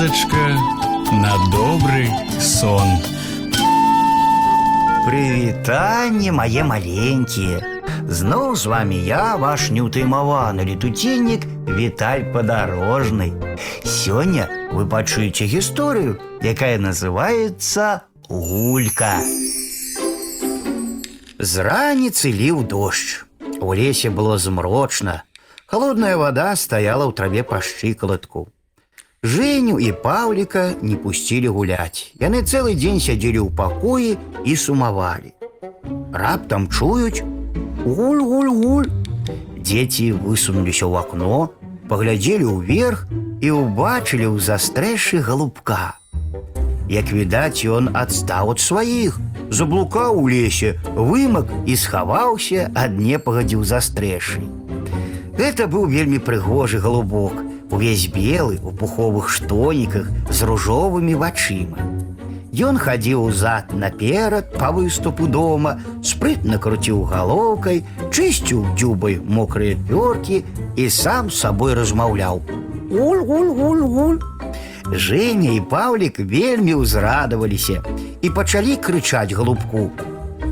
казачка на добрый сон. Прывітанне мае маленькія. Зноў з вами я, ваш неўтаймаваны летуценнік Віталь падарожны. Сёння вы пачуеце гісторыю, якая называецца гулька. З раніцы ліў дождж. У лесе было змрочна. Холодная вода стаяла ў траве па шчыкалатку. Женю і Паўліка не пусцілі гуляць. Яны цэлы дзень сядзелі ў пакоі і сумавалі. Раптам чуюць гуль-гуль-гуль. Дзеці высунуліся ў акно, паглядзелі ўверх і ўбачылі ў застрэшы галубка. Як відаць, ён адстаў ад сваіх, заблукаў у лесе, вымак і схаваўся ад непагадзі ў застрэшы. Гэта быў вельмі прыгожы галубок, увесь белы у пуховых штоніках з ружовымі вачыма. Ён хадзіў зад наперад па выступу дома, спрытна круціў галоўкай, чысціў дзюбай мокрыя пёркі і сам з сабой размаўляў. Гуль-гуль-гуль-гуль. Женя і Паўлік вельмі ўзрадаваліся і пачалі крычаць галубку.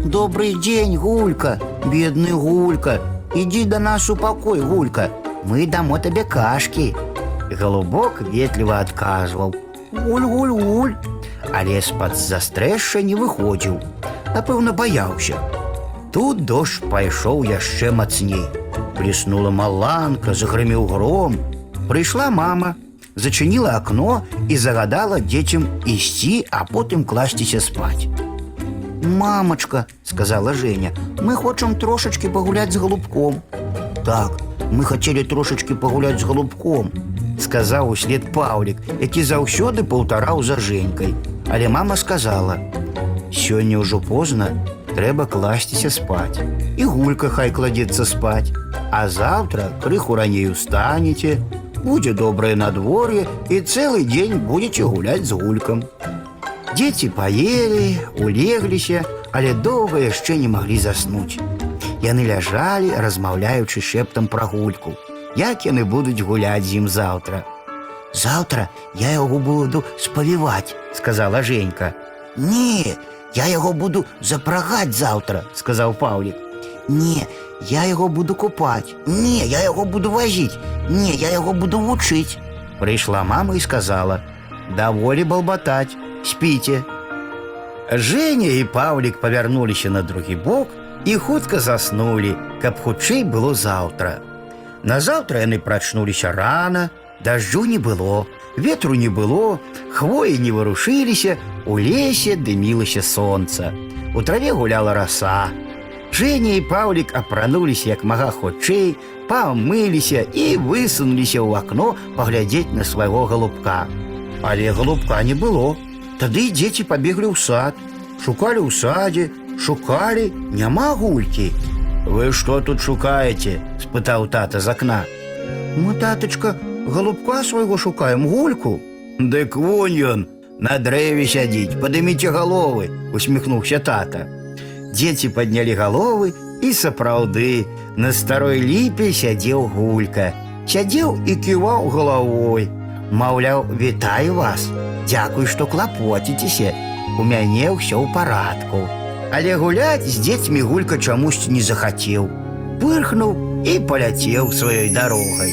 Добрый дзень, гулька, бедны гулька, ідзі да нас у пакой, гулька, мы дамо табе кашкі. Голубок ветліва адказваў: Гуль-гуль-гуль, але з-пад застрэша не выходзіў. Напэўна, баяўся. Тут дождж пайшоў яшчэ мацней. Бліснула маланка, загрымеў гром. Прыйшла мама, зачыніла акно і загадала дзецям ісці, а потым класціся спаць. Мамачка, сказала Женя, мы хочам трошачки пагуляць з голубком. Так, мы хацелі трошачки пагуляць з голубком, сказаў услед Паўлік, які заўсёды паўтараў за Женькай. Але мама сказала: « Сёння ўжо позна, трэба класціся спаць. І гулька хай кладзецца спаць. А заўтра крыху раней устанеце, будзе добрае надвор'е і цэлы дзень будзеце гуляць з гулькам. Дзеці паелі, улегліся, але доўга яшчэ не маглі заснуць. Яны ляжалі, размаўляючы шэптам пра гульку. Як яны будуць гуляць з ім заўтра. Заўтра я яго буду спавіваць, сказала Женька. Не, я яго буду запрагаць заўтра, сказаў Паўлік. Не, я яго буду купаць. Не, я яго буду вазіць. Не, я яго буду вучыць. Прыйшла мама і сказала: « Даволі балбатаць, спіце. Женя і Паўлік павярнуліся на другі бок і хутка заснулі, каб хутчэй было заўтра. Назаўтра яны прачнуліся рана, дажджу не было, ветру не было, хвоі не варушыліся, у лесе дымілася сонца. У траве гуляла раса. Женя і Паўлік апрануліся як мага хутчэй, памыліся і высунуліся ў акно паглядзець на свайго галубка. Але галубка не было. Тады дзеці пабеглі ў сад, шукалі ў садзе, шукалі, няма гулькі. Вы што тут шукаеце? — спытаў тата з акна. Мы, татачка, галубка свайго шукаем гульку. Дык вунь ён, на дрэве сядзіць, падыміце галовы, усміхнуўся тата. Дзеці паднялі галовы і сапраўды на старой ліпе сядзеў гулька. Сядзеў і ківаў галавой. Маўляў, вітаю вас. Дзякуй, што клапоціцеся. У мяне ўсё ў парадку. Але гуляць з дзецьмі гулька чамусьці не захацеў. Пырхнуў і паляцеў сваёй дарогай.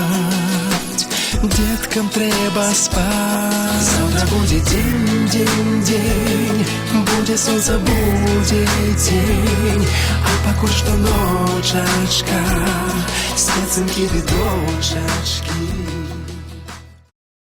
Деткам трэба спаць. Завтра будзе дзень, дзень, дзень, будзе сонца, будзе дзень, а пакуль што ночачка, спецынкі ды дочачкі.